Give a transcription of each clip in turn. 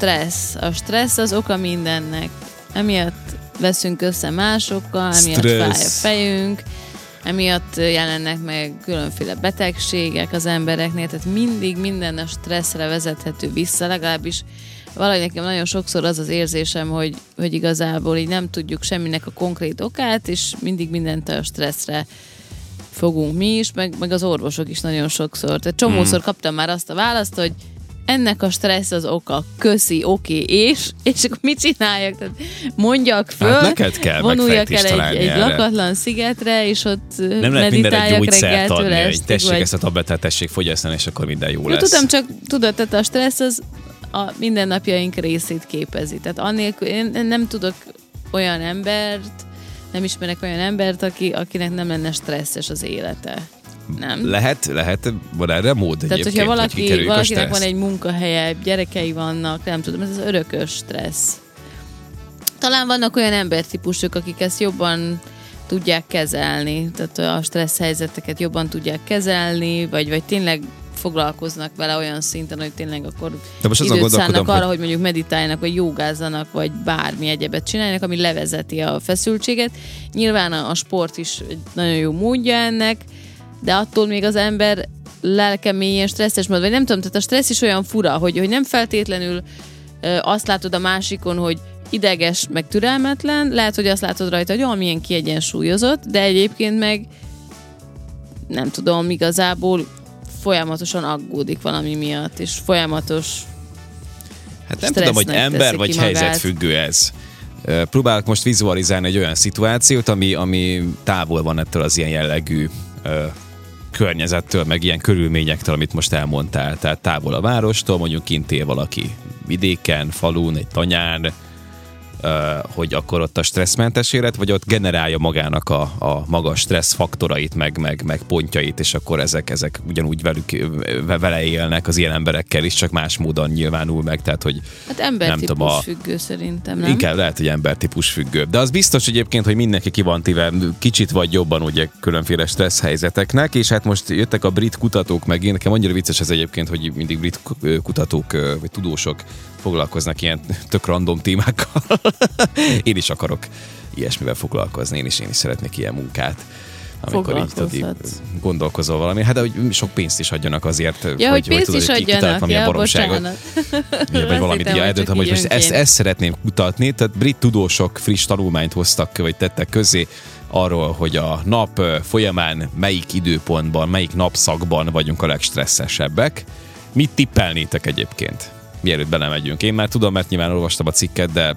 stressz. A stressz az oka mindennek. Emiatt veszünk össze másokkal, emiatt fáj a fejünk, emiatt jelennek meg különféle betegségek az embereknél, tehát mindig minden a stresszre vezethető vissza, legalábbis valahogy nekem nagyon sokszor az az érzésem, hogy, hogy igazából így nem tudjuk semminek a konkrét okát, és mindig mindent a stresszre fogunk mi is, meg, meg az orvosok is nagyon sokszor. Tehát csomószor hmm. kaptam már azt a választ, hogy ennek a stressz az oka, köszi, oké, okay, és, és akkor mit csináljak? Tehát mondjak föl, hát neked kell vonuljak el egy, egy lakatlan szigetre, és ott Nem lehet minden egy gyógyszert adni, hogy tessék vagy... ezt a tablettát, tessék fogyasztani, és akkor minden jó lesz. Tudom, csak tudod, tehát a stressz az a mindennapjaink részét képezi. Tehát annélkül én nem tudok olyan embert, nem ismerek olyan embert, aki, akinek nem lenne stresszes az élete. Nem. Lehet, lehet, van erre mód Tehát, hogyha valaki, hogy valakinek van egy munkahelye, gyerekei vannak, nem tudom, ez az örökös stressz. Talán vannak olyan embertípusok, akik ezt jobban tudják kezelni, tehát a stressz helyzeteket jobban tudják kezelni, vagy, vagy tényleg foglalkoznak vele olyan szinten, hogy tényleg akkor De most időt szánnak arra, hogy... hogy mondjuk meditáljanak, vagy jogázzanak, vagy bármi egyebet csináljanak, ami levezeti a feszültséget. Nyilván a sport is egy nagyon jó módja ennek, de attól még az ember lelke mélyén stresszes mód, vagy nem tudom, tehát a stressz is olyan fura, hogy, hogy nem feltétlenül ö, azt látod a másikon, hogy ideges, meg türelmetlen, lehet, hogy azt látod rajta, hogy milyen kiegyensúlyozott, de egyébként meg nem tudom, igazából folyamatosan aggódik valami miatt, és folyamatos Hát nem tudom, hogy ember vagy helyzetfüggő ez. Próbálok most vizualizálni egy olyan szituációt, ami, ami távol van ettől az ilyen jellegű környezettől, meg ilyen körülményektől, amit most elmondtál. Tehát távol a várostól, mondjuk kint él valaki vidéken, falun, egy tanyán, hogy akkor ott a stresszmentes élet, vagy ott generálja magának a, a magas stressz faktorait, meg, meg, meg pontjait, és akkor ezek, ezek ugyanúgy velük, vele élnek az ilyen emberekkel is, csak más módon nyilvánul meg, tehát hogy Hát embertípus nem a... függő szerintem, nem? Inkább lehet, hogy embertípus függő. De az biztos egyébként, hogy mindenki ki van téve kicsit vagy jobban ugye különféle stressz helyzeteknek, és hát most jöttek a brit kutatók meg, én nekem annyira vicces ez egyébként, hogy mindig brit kutatók vagy tudósok foglalkoznak ilyen tök random témákkal. én is akarok ilyesmivel foglalkozni, én is, én is szeretnék ilyen munkát amikor így, tudod, gondolkozol valami. Hát de hogy sok pénzt is adjanak azért, ja, hogy, hogy pénzt tudod, is hogy adjanak, ja, boromságot. Ja, vagy valamit. Ja, eldöntöm, hogy most ezt, ezt szeretném kutatni. Tehát brit tudósok friss tanulmányt hoztak, vagy tettek közé arról, hogy a nap folyamán melyik időpontban, melyik napszakban vagyunk a legstresszesebbek. Mit tippelnétek egyébként? Mielőtt belemegyünk. Én már tudom, mert nyilván olvastam a cikket, de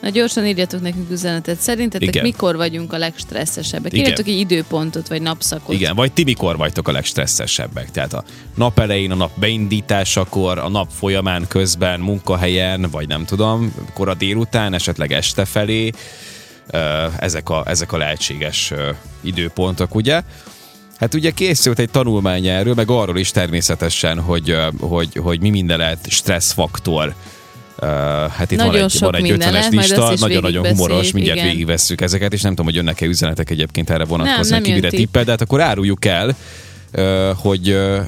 Na gyorsan írjatok nekünk üzenetet. Szerintetek Igen. mikor vagyunk a legstresszesebbek? Írjatok egy időpontot, vagy napszakot. Igen, vagy ti mikor vagytok a legstresszesebbek? Tehát a nap elején, a nap beindításakor, a nap folyamán, közben, munkahelyen, vagy nem tudom, kora délután, esetleg este felé. Ezek a, ezek a lehetséges időpontok, ugye? Hát ugye készült egy tanulmány erről, meg arról is természetesen, hogy, hogy, hogy mi minden lehet stresszfaktor. Uh, hát itt nagyon van egy, van egy 50-es lista, nagyon-nagyon humoros, mindjárt igen. végigvesszük ezeket, és nem tudom, hogy jönnek-e üzenetek egyébként erre vonatkozóan, ki mire tippel, de hát akkor áruljuk el, uh, hogy, uh,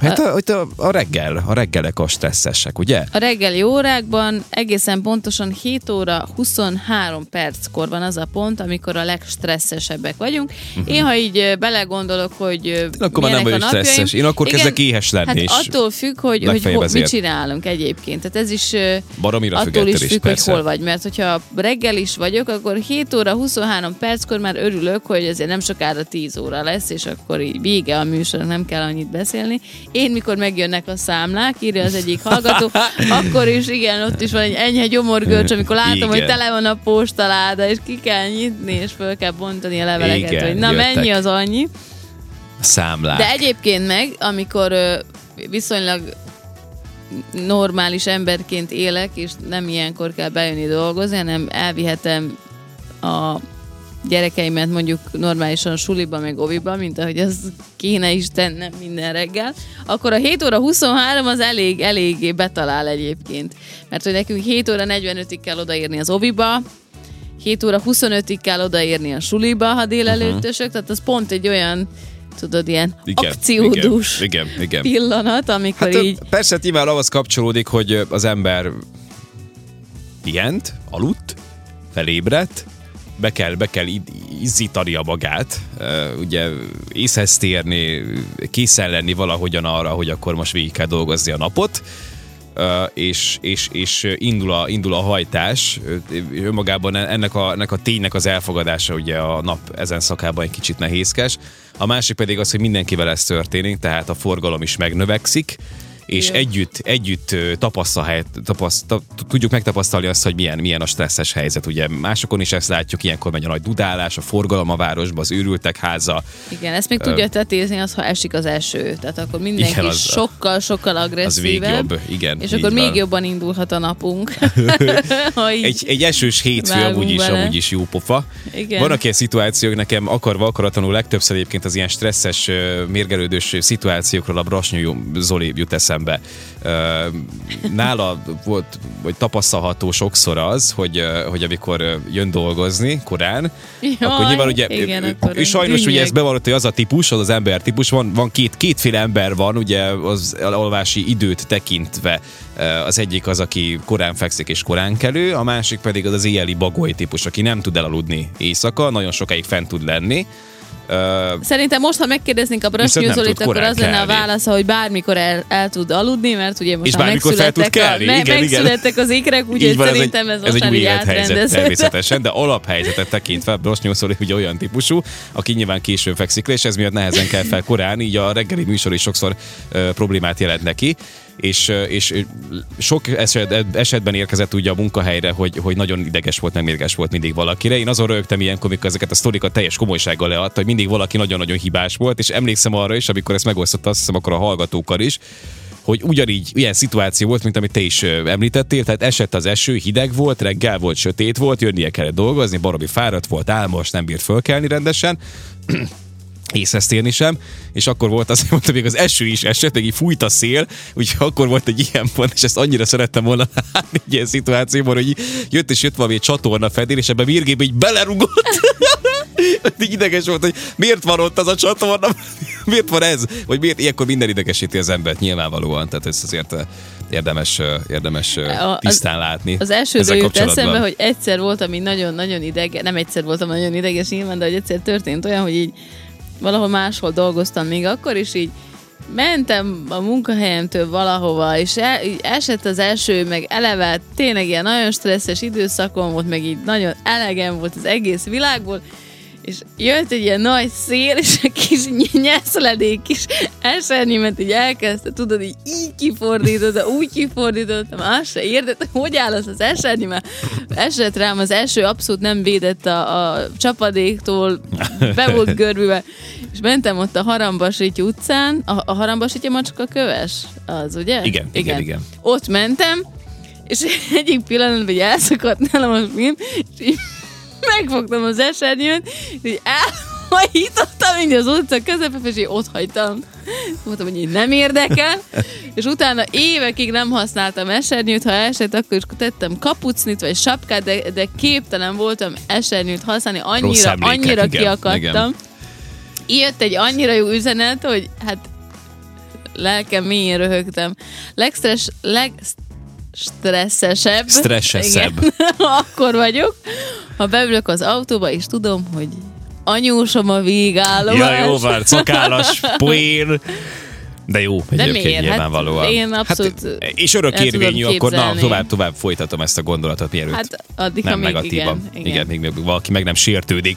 Hát a, a, a reggel, a reggelek a stresszesek, ugye? A reggeli órákban egészen pontosan 7 óra 23 perckor van az a pont, amikor a legstresszesebbek vagyunk. Uh-huh. Én, ha így belegondolok, hogy Én akkor már nem vagyok stresszes, én akkor igen, kezdek éhes lenni. Hát attól függ, hogy, hogy ho, mit csinálunk egyébként. Tehát ez is Baromira attól is függ, persze. hogy hol vagy. Mert hogyha reggel is vagyok, akkor 7 óra 23 perckor már örülök, hogy ezért nem sokára 10 óra lesz, és akkor így vége a műsor, nem kell annyit beszélni. Én, mikor megjönnek a számlák, írja az egyik hallgató, akkor is igen, ott is van egy enyhe gyomorgörcs, amikor látom, igen. hogy tele van a postaláda, és ki kell nyitni, és föl kell bontani a leveleket, igen, hogy na jöttek. mennyi az annyi. Számlák. De egyébként meg, amikor ö, viszonylag normális emberként élek, és nem ilyenkor kell bejönni dolgozni, hanem elvihetem a gyerekeimet mondjuk normálisan suliba, meg oviba, mint ahogy az kéne is tennem minden reggel, akkor a 7 óra 23 az elég, eléggé betalál egyébként. Mert hogy nekünk 7 óra 45-ig kell odaérni az oviba, 7 óra 25-ig kell odaérni a suliba, ha délelőttösök, tehát az pont egy olyan tudod, ilyen igen, akciódús igen, igen, igen. pillanat, amikor hát, így... Persze nyilván ahhoz kapcsolódik, hogy az ember pihent, aludt, felébredt, be kell, be kell izzítani a magát, ugye észhez térni, készen lenni valahogyan arra, hogy akkor most végig kell dolgozni a napot, és, és, és indul, a, indul a hajtás. Önmagában ennek a, ennek a ténynek az elfogadása ugye a nap ezen szakában egy kicsit nehézkes. A másik pedig az, hogy mindenkivel ez történik, tehát a forgalom is megnövekszik, és Igen. együtt, együtt tapasztal, tapaszt, tudjuk megtapasztalni azt, hogy milyen, milyen a stresszes helyzet. Ugye másokon is ezt látjuk, ilyenkor megy a nagy dudálás, a forgalom a városba, az őrültek háza. Igen, ezt még uh, tudja tetézni az, ha esik az eső. Tehát akkor mindenki igen, az, sokkal, sokkal agresszívebb. Az jobb, igen. És akkor van. még jobban indulhat a napunk. egy, egy esős hétfő amúgy is, amúgy is jó pofa. Igen. Vannak ilyen szituációk, nekem akarva akaratlanul legtöbbször egyébként az ilyen stresszes, mérgelődős szituációkról a Brasnyú Zoli jut eszembe eszembe. Nála volt, vagy tapasztalható sokszor az, hogy, hogy amikor jön dolgozni korán, Jaj, akkor nyilván ugye, igen, ő, ő sajnos dünnyeg. ugye ez bevallott, hogy az a típus, az az ember típus, van, van két, kétféle ember van, ugye az alvási időt tekintve. Az egyik az, aki korán fekszik és korán kelő, a másik pedig az az éjjeli bagoly típus, aki nem tud elaludni éjszaka, nagyon sokáig fent tud lenni Uh, Szerintem most, ha megkérdeznénk a Brasnyúzolit, akkor az lenne a válasz, hogy bármikor el, el tud aludni, mert ugye most és már megszülettek, a, me, igen, megszülettek az ikrek, úgyhogy szerintem ez, ez most egy új élethelyzet természetesen, de alaphelyzetet tekintve Brasnyúzoli ugye olyan típusú, aki nyilván későn fekszik le, és ez miatt nehezen kell fel korán, így a reggeli műsor is sokszor uh, problémát jelent neki és, és sok eset, esetben érkezett ugye a munkahelyre, hogy, hogy nagyon ideges volt, nem mérges volt mindig valakire. Én azon rögtem ilyenkor, amikor ezeket a sztorikat teljes komolysággal leadta, hogy mindig valaki nagyon-nagyon hibás volt, és emlékszem arra is, amikor ezt megosztotta, azt hiszem akkor a hallgatókkal is, hogy ugyanígy ilyen szituáció volt, mint amit te is említettél, tehát esett az eső, hideg volt, reggel volt, sötét volt, jönnie kellett dolgozni, baromi fáradt volt, álmos, nem bírt fölkelni rendesen, észhez térni sem, és akkor volt az, hogy még az eső is esett, meg így fújt a szél, úgyhogy akkor volt egy ilyen pont, és ezt annyira szerettem volna látni egy ilyen szituációban, hogy jött és jött valami egy csatorna fedél, és ebben Mirgébe így belerugott. így ideges volt, hogy miért van ott az a csatorna, miért van ez, vagy miért ilyenkor minden idegesíti az embert nyilvánvalóan, tehát ez azért érdemes, érdemes tisztán látni. Az első jut eszembe, hogy egyszer voltam így nagyon-nagyon ideges, nem egyszer voltam nagyon ideges nyilván, de hogy egyszer történt olyan, hogy így valahol máshol dolgoztam még akkor is így mentem a munkahelyemtől valahova, és el, esett az eső, meg eleve tényleg ilyen nagyon stresszes időszakom volt, meg így nagyon elegem volt az egész világból, és jött egy ilyen nagy szél, és egy kis nyeszledék kis esernyőmet így elkezdte, tudod, így így kifordított, úgy kifordítottam, azt se értettem, hogy áll az az esernyő, mert esett rám az eső, abszolút nem védett a, a csapadéktól, be volt görbülve, és mentem ott a Harambasíty utcán, a, a Harambasítya macska köves, az ugye? Igen, igen, igen. igen. Ott mentem, és egyik pillanatban így elszakadt nálam a film, és így megfogtam az esernyőt, és elhajítottam így az utca közepén, és így ott hagytam. Mondtam, hogy így nem érdekel, és utána évekig nem használtam esernyőt, ha esett, akkor is tettem kapucnit, vagy sapkát, de, de képtelen voltam esernyőt használni, annyira, annyira igen, kiakadtam. Igen. Jött egy annyira jó üzenet, hogy hát lelkem mélyén röhögtem. Legstress, legstresszesebb. Stresszesebb. akkor vagyok, ha beülök az autóba, és tudom, hogy anyósom a végállomás. Ja, jó, vár, szakállas, poén. De jó, De egyébként miért? nyilvánvalóan. Hát én abszolút hát, És örökérvényű, akkor na, tovább, tovább folytatom ezt a gondolatot, mielőtt hát, addig, nem negatívan. Igen, igen. igen, még valaki meg nem sértődik.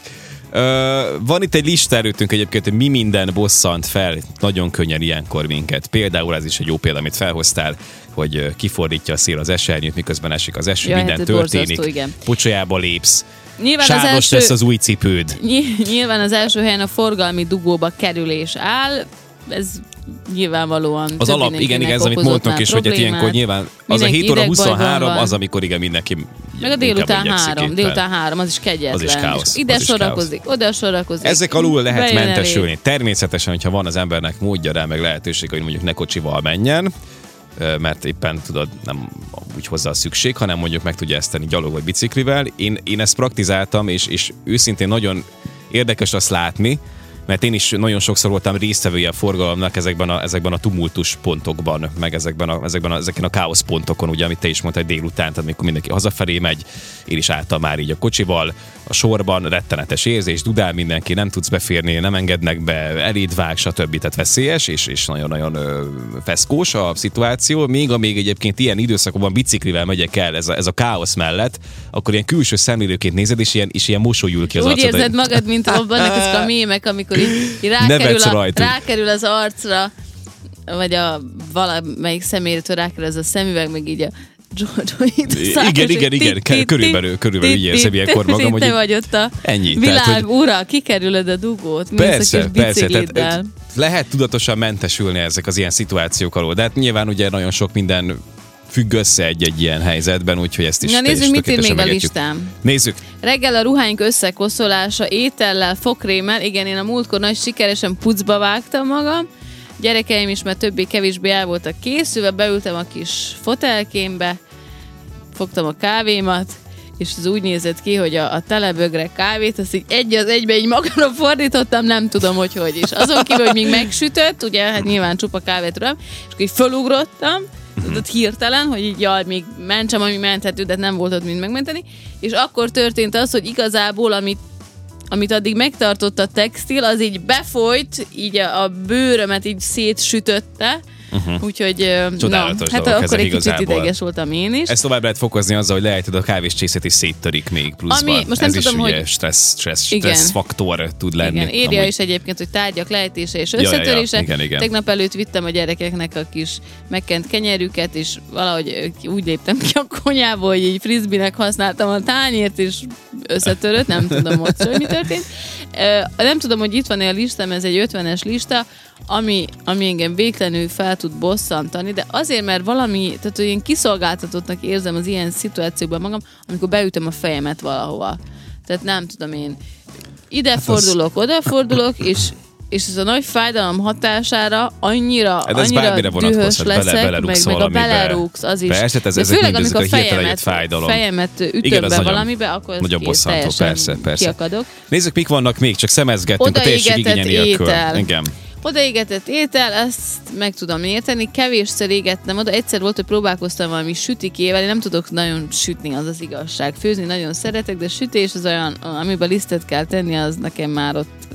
Uh, van itt egy lista előttünk egyébként, hogy mi minden bosszant fel nagyon könnyen ilyenkor minket. Például ez is egy jó példa, amit felhoztál, hogy kifordítja a szél az esernyőt, miközben esik az eső, ja, minden hát történik. Igen. Pocsolyába lépsz. Nyilván Sárdos az első, lesz az új cipőd. Nyilván az első helyen a forgalmi dugóba kerülés áll. Ez nyilvánvalóan Az alap, igen, igen, ez amit mondtunk is, hogy hát ilyenkor nyilván az a 7 óra 23 az, amikor igen, mindenki meg a délután három, délután három, az is kegyetlen. Az is káosz. Ide az sorakozik, káosz. oda sorakozik. Ezek alul lehet mentesülni. Természetesen, hogyha van az embernek módja rá, meg lehetőség, hogy mondjuk ne kocsival menjen, mert éppen tudod, nem úgy hozzá a szükség, hanem mondjuk meg tudja ezt tenni gyalog vagy biciklivel. Én, én ezt praktizáltam, és, és őszintén nagyon érdekes azt látni, mert én is nagyon sokszor voltam résztvevője a forgalomnak ezekben a, ezekben a tumultus pontokban, meg ezekben a, ezekben a, ezeken a káosz pontokon, ugye, amit te is mondtad délután, tehát amikor mindenki hazafelé megy, én is álltam már így a kocsival, a sorban, rettenetes érzés, dudál mindenki, nem tudsz beférni, nem engednek be, eléd vág, stb. Tehát veszélyes, és, és nagyon-nagyon feszkós a szituáció. Még amíg egyébként ilyen időszakokban biciklivel megyek el ez a, ez a káosz mellett, akkor ilyen külső szemlélőként nézed, és ilyen, és ilyen mosolyul ki az Úgy arcod, érzed magad, mint abban ezek a mémek, amikor így, így rákerül, a, rákerül az arcra, vagy a valamelyik személyre rákerül ez a szemüveg, meg így a igen, igen, igen, körülbelül, körülbelül így érzem ilyenkor magam, hogy vagy ott a ennyi, világ tehát, hogy... ura, kikerülöd a dugót, persze, persze, tehát, lehet tudatosan mentesülni ezek az ilyen szituációk alól, de hát nyilván ugye nagyon sok minden függ össze egy-egy ilyen helyzetben, úgyhogy ezt is Na nézzük, mit ír még a listám. Nézzük. Reggel a ruháink összekoszolása, étellel, fokrémmel. Igen, én a múltkor nagy sikeresen pucba vágtam magam. Gyerekeim is már többé-kevésbé el voltak készülve, beültem a kis fotelkémbe, fogtam a kávémat, és az úgy nézett ki, hogy a, a telebögre kávét, azt így egy az egybe így magamra fordítottam, nem tudom, hogy hogy is. Azon kívül, hogy még megsütött, ugye, hát nyilván csupa kávét tudom, és akkor így fölugrottam, tudod, hirtelen, hogy így jaj, még mentsem, ami menthető, de nem volt ott mind megmenteni, és akkor történt az, hogy igazából, amit amit addig megtartott a textil, az így befolyt, így a, a bőrömet így szétsütötte, Uh-huh. Úgyhogy Csodálatos na, hát akkor egy igazából. kicsit ideges voltam én is. Ezt tovább lehet fokozni azzal, hogy lejted a kávés csészet és széttörik még pluszban. Ami, most nem Ez tudom, is hogy... stressz, stressz, stressz faktor tud lenni. Igen, írja amúgy... is egyébként, hogy tárgyak lejtése és összetörése. Ja, ja, igen, igen. Tegnap előtt vittem a gyerekeknek a kis megkent kenyerüket, és valahogy úgy léptem ki a konyából, hogy így frisbinek használtam a tányért, és összetörött, nem tudom ott, hogy mi történt. Nem tudom, hogy itt van-e a listám, ez egy 50-es lista, ami, ami engem végtelenül fel tud bosszantani, de azért, mert valami, tehát hogy én kiszolgáltatottnak érzem az ilyen szituációkban magam, amikor beütöm a fejemet valahova. Tehát nem tudom én, ide hát fordulok, az... oda fordulok, és és ez a nagy fájdalom hatására annyira, hát ez annyira dühös leszek, bele, meg, meg a belerúgsz, az is. Persze, ez, De főleg, amikor a fejemet, fájdalom. fejemet ütöm Igen, be nagyon, valamibe, akkor nagyon bosszantó, persze, persze. kiakadok. Nézzük, mik vannak még, csak szemezgettünk a teljesség igénye nélkül. Igen. Odaégetett étel, ezt meg tudom érteni, kevésszer égettem oda, egyszer volt, hogy próbálkoztam valami sütikével, én nem tudok nagyon sütni, az az igazság. Főzni nagyon szeretek, de sütés az olyan, amiben lisztet kell tenni, az nekem már ott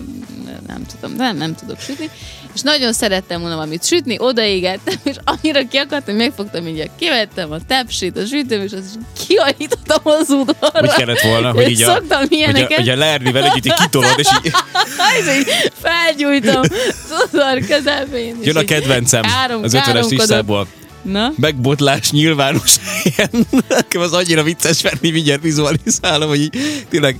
nem tudom, nem, nem tudok sütni. És nagyon szerettem volna valamit sütni, odaégettem, és annyira kiakadtam, hogy megfogtam, így kivettem a tepsit, a sütőm, és az kiajítottam az udvarra. Úgy kellett volna, hogy így a. Hogy a, hogy a lernivel együtt így kitolod, és így... és így felgyújtom udvar közepén. Jön a kedvencem az ötvenes listából. Na? Megbotlás nyilvános helyen. Nekem az annyira vicces venni, mindjárt vizualizálom, hogy így tényleg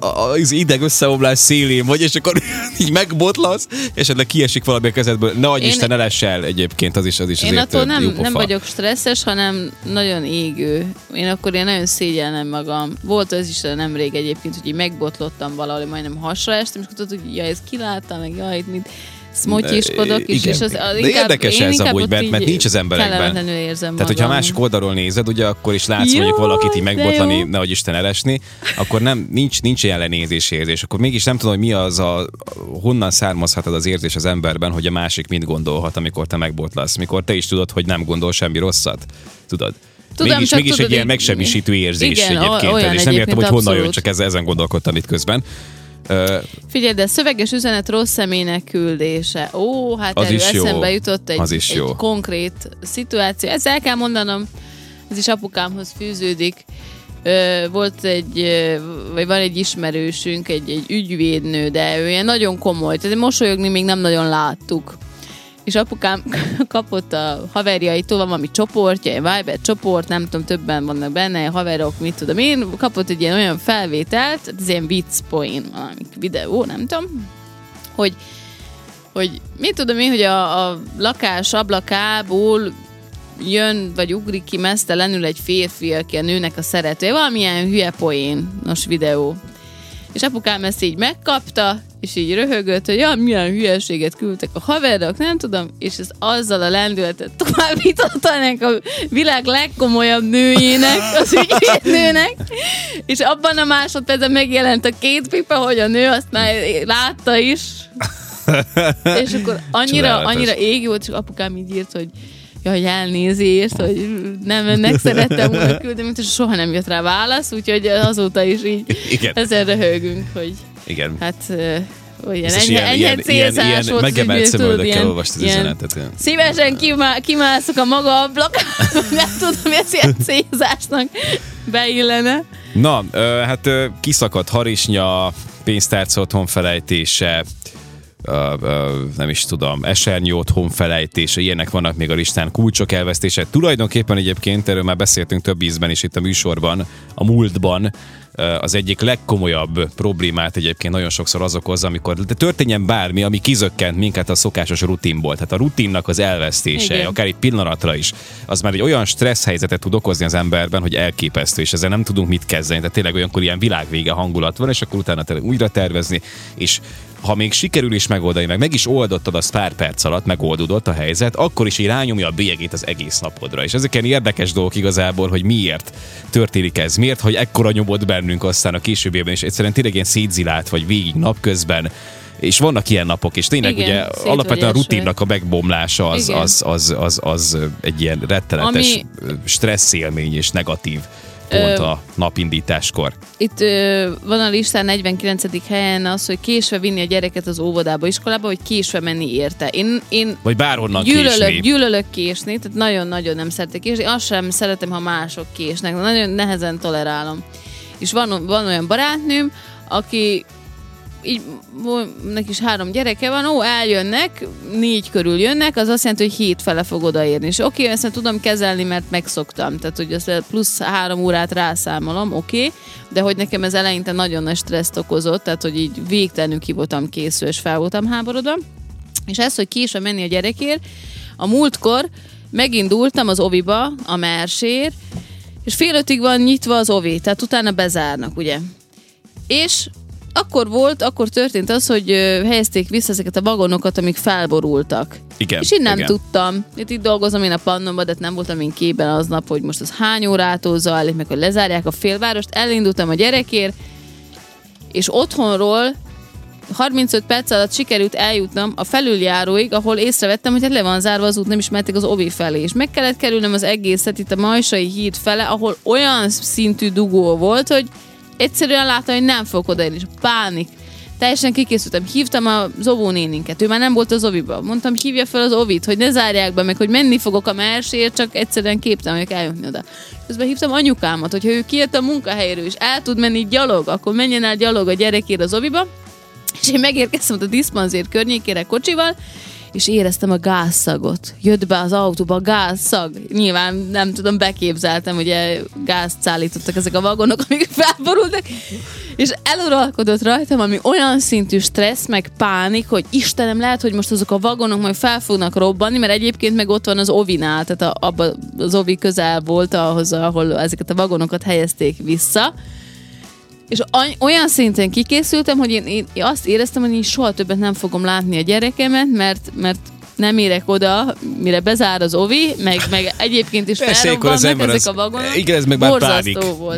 az ideg összeomlás szélén vagy, és akkor így megbotlasz, és esetleg kiesik valami a kezedből. Ne adj én, Isten, ne el egyébként, az is, az is Én attól nem, nem vagyok stresszes, hanem nagyon égő. Én akkor én nagyon szégyellem magam. Volt az is nemrég egyébként, hogy így megbotlottam valahol, majdnem hasra estem, és akkor tudod, hogy ja, ez kiláttam, meg jaj, itt mit szmotyiskodok is, és az, az De inkább, érdekes ez amúgy, mert, mert nincs az emberekben. Érzem Tehát, hogyha a másik oldalról nézed, ugye akkor is látsz mondjuk valakit így megbotlani, nehogy Isten elesni, akkor nem, nincs, nincs ilyen lenézési érzés. Akkor mégis nem tudom, hogy mi az a, honnan származhat az, az érzés az emberben, hogy a másik mit gondolhat, amikor te megbotlasz, mikor te is tudod, hogy nem gondol semmi rosszat. Tudod? Tudom, mégis, mégis tudod, egy ilyen megsemmisítő érzés igen, egyébként. Olyan és nem értem, hogy honnan jön, csak ezen gondolkodtam itt közben. Uh, Figyelj, de szöveges üzenet rossz személynek küldése. Ó, hát az erről eszembe jó. jutott egy, az is egy jó. konkrét szituáció. Ezt el kell mondanom, ez is apukámhoz fűződik. Ö, volt egy, vagy van egy ismerősünk, egy, egy ügyvédnő, de ő ilyen nagyon komoly, tehát mosolyogni még nem nagyon láttuk és apukám kapott a haverjaitól valami csoportja, egy Viber csoport, nem tudom, többen vannak benne, haverok, mit tudom én, kapott egy ilyen olyan felvételt, ez ilyen vicc poén, valami videó, nem tudom, hogy hogy mit tudom én, hogy a, a lakás ablakából jön, vagy ugrik ki mesztelenül egy férfi, aki a nőnek a szeretője. Valamilyen hülye poénos videó. És apukám ezt így megkapta, és így röhögött, hogy ja, milyen hülyeséget küldtek a haverok, nem tudom, és ez azzal a lendületet továbbította ennek a világ legkomolyabb nőjének, az ügyvédnőnek, és abban a másodpercben megjelent a két pipa, hogy a nő azt már látta is, és akkor annyira, annyira égi volt, és apukám így írt, hogy jaj, elnézést, hogy nem önnek szerettem volna küldeni, és soha nem jött rá válasz, úgyhogy azóta is így Igen. ezzel röhögünk, hogy Igen. hát olyan, ennyi, ilyen, ennyi ilyen, célzás ilyen, volt, megemelt szemöldökkel olvastad az üzenetet. Szívesen kimá, kimászok a maga ablakába, nem tudom, hogy ez ilyen célzásnak beillene. Na, hát kiszakadt harisnya, pénztárca otthon felejtése, nem is tudom, esernyő otthon felejtése, ilyenek vannak még a listán, kulcsok elvesztése. Tulajdonképpen egyébként, erről már beszéltünk több ízben is itt a műsorban, a múltban, az egyik legkomolyabb problémát egyébként nagyon sokszor az okozza, amikor de történjen bármi, ami kizökkent minket a szokásos rutinból. Tehát a rutinnak az elvesztése, Igen. akár egy pillanatra is, az már egy olyan stressz helyzetet tud okozni az emberben, hogy elképesztő, és ezzel nem tudunk mit kezdeni. Tehát tényleg olyankor ilyen világvége hangulat van, és akkor utána újra tervezni, és ha még sikerül is megoldani, meg meg is oldottad azt pár perc alatt, megoldódott a helyzet, akkor is így rányomja a bélyegét az egész napodra. És ezek ilyen érdekes dolgok igazából, hogy miért történik ez, miért, hogy ekkora nyomott bennünk aztán a későbbiben, és egyszerűen tényleg ilyen szétzilált vagy végig napközben, és vannak ilyen napok, és tényleg Igen, ugye alapvetően a rutinnak a megbomlása az, az, az, az, az, egy ilyen rettenetes Ami... stressz élmény és negatív pont a napindításkor. Itt ö, van a listán 49. helyen az, hogy késve vinni a gyereket az óvodába, iskolába, hogy késve menni érte. Én, én Vagy bárhonnan gyűlölök, késni. gyűlölök késni, tehát nagyon-nagyon nem szeretek késni. Azt sem szeretem, ha mások késnek. Nagyon nehezen tolerálom. És van, van olyan barátnőm, aki így neki is három gyereke van, ó, eljönnek, négy körül jönnek, az azt jelenti, hogy hét fele fog odaérni. És oké, ezt tudom kezelni, mert megszoktam, tehát hogy azt plusz három órát rászámolom, oké, de hogy nekem ez eleinte nagyon nagy stresszt okozott, tehát hogy így végtelenül ki voltam készül, és fel voltam háborodva. És ez, hogy késve menni a gyerekért, a múltkor megindultam az oviba, a mersér, és fél ötig van nyitva az ovi, tehát utána bezárnak, ugye? És akkor volt, akkor történt az, hogy helyezték vissza ezeket a vagonokat, amik felborultak. Igen, és én nem igen. tudtam. Itt, itt dolgozom én a pannomba, de nem voltam én képben aznap, hogy most az hány órától zajlik, meg hogy lezárják a félvárost. Elindultam a gyerekért, és otthonról 35 perc alatt sikerült eljutnom a felüljáróig, ahol észrevettem, hogy hát le van zárva az út, nem is mehettek az ovi felé. És meg kellett kerülnem az egészet itt a Majsai híd fele, ahol olyan szintű dugó volt, hogy egyszerűen láttam, hogy nem fogok odaérni, és pánik. Teljesen kikészültem. Hívtam az óvónéninket, ő már nem volt az oviba. Mondtam, hívja fel az ovit, hogy ne zárják be, meg hogy menni fogok a mersért, csak egyszerűen képtem, hogy eljutni oda. Közben hívtam anyukámat, hogyha ő kijött a munkahelyről, és el tud menni gyalog, akkor menjen el gyalog a gyerekért az oviba. És én megérkeztem a diszpanzér környékére kocsival, és éreztem a gázszagot. Jött be az autóba a gázszag. Nyilván nem tudom, beképzeltem, ugye gázt szállítottak ezek a vagonok, amik felborultak, és eluralkodott rajtam, ami olyan szintű stressz, meg pánik, hogy Istenem, lehet, hogy most azok a vagonok majd fel fognak robbanni, mert egyébként meg ott van az ovinál, tehát a, abba, az ovi közel volt ahhoz, ahol ezeket a vagonokat helyezték vissza és olyan szinten kikészültem, hogy én, én azt éreztem, hogy én soha többet nem fogom látni a gyerekemet, mert, mert nem érek oda, mire bezár az ovi, meg, meg egyébként is felrobbannak ezek az a vagonok. Igen, ez meg már pánik. volt.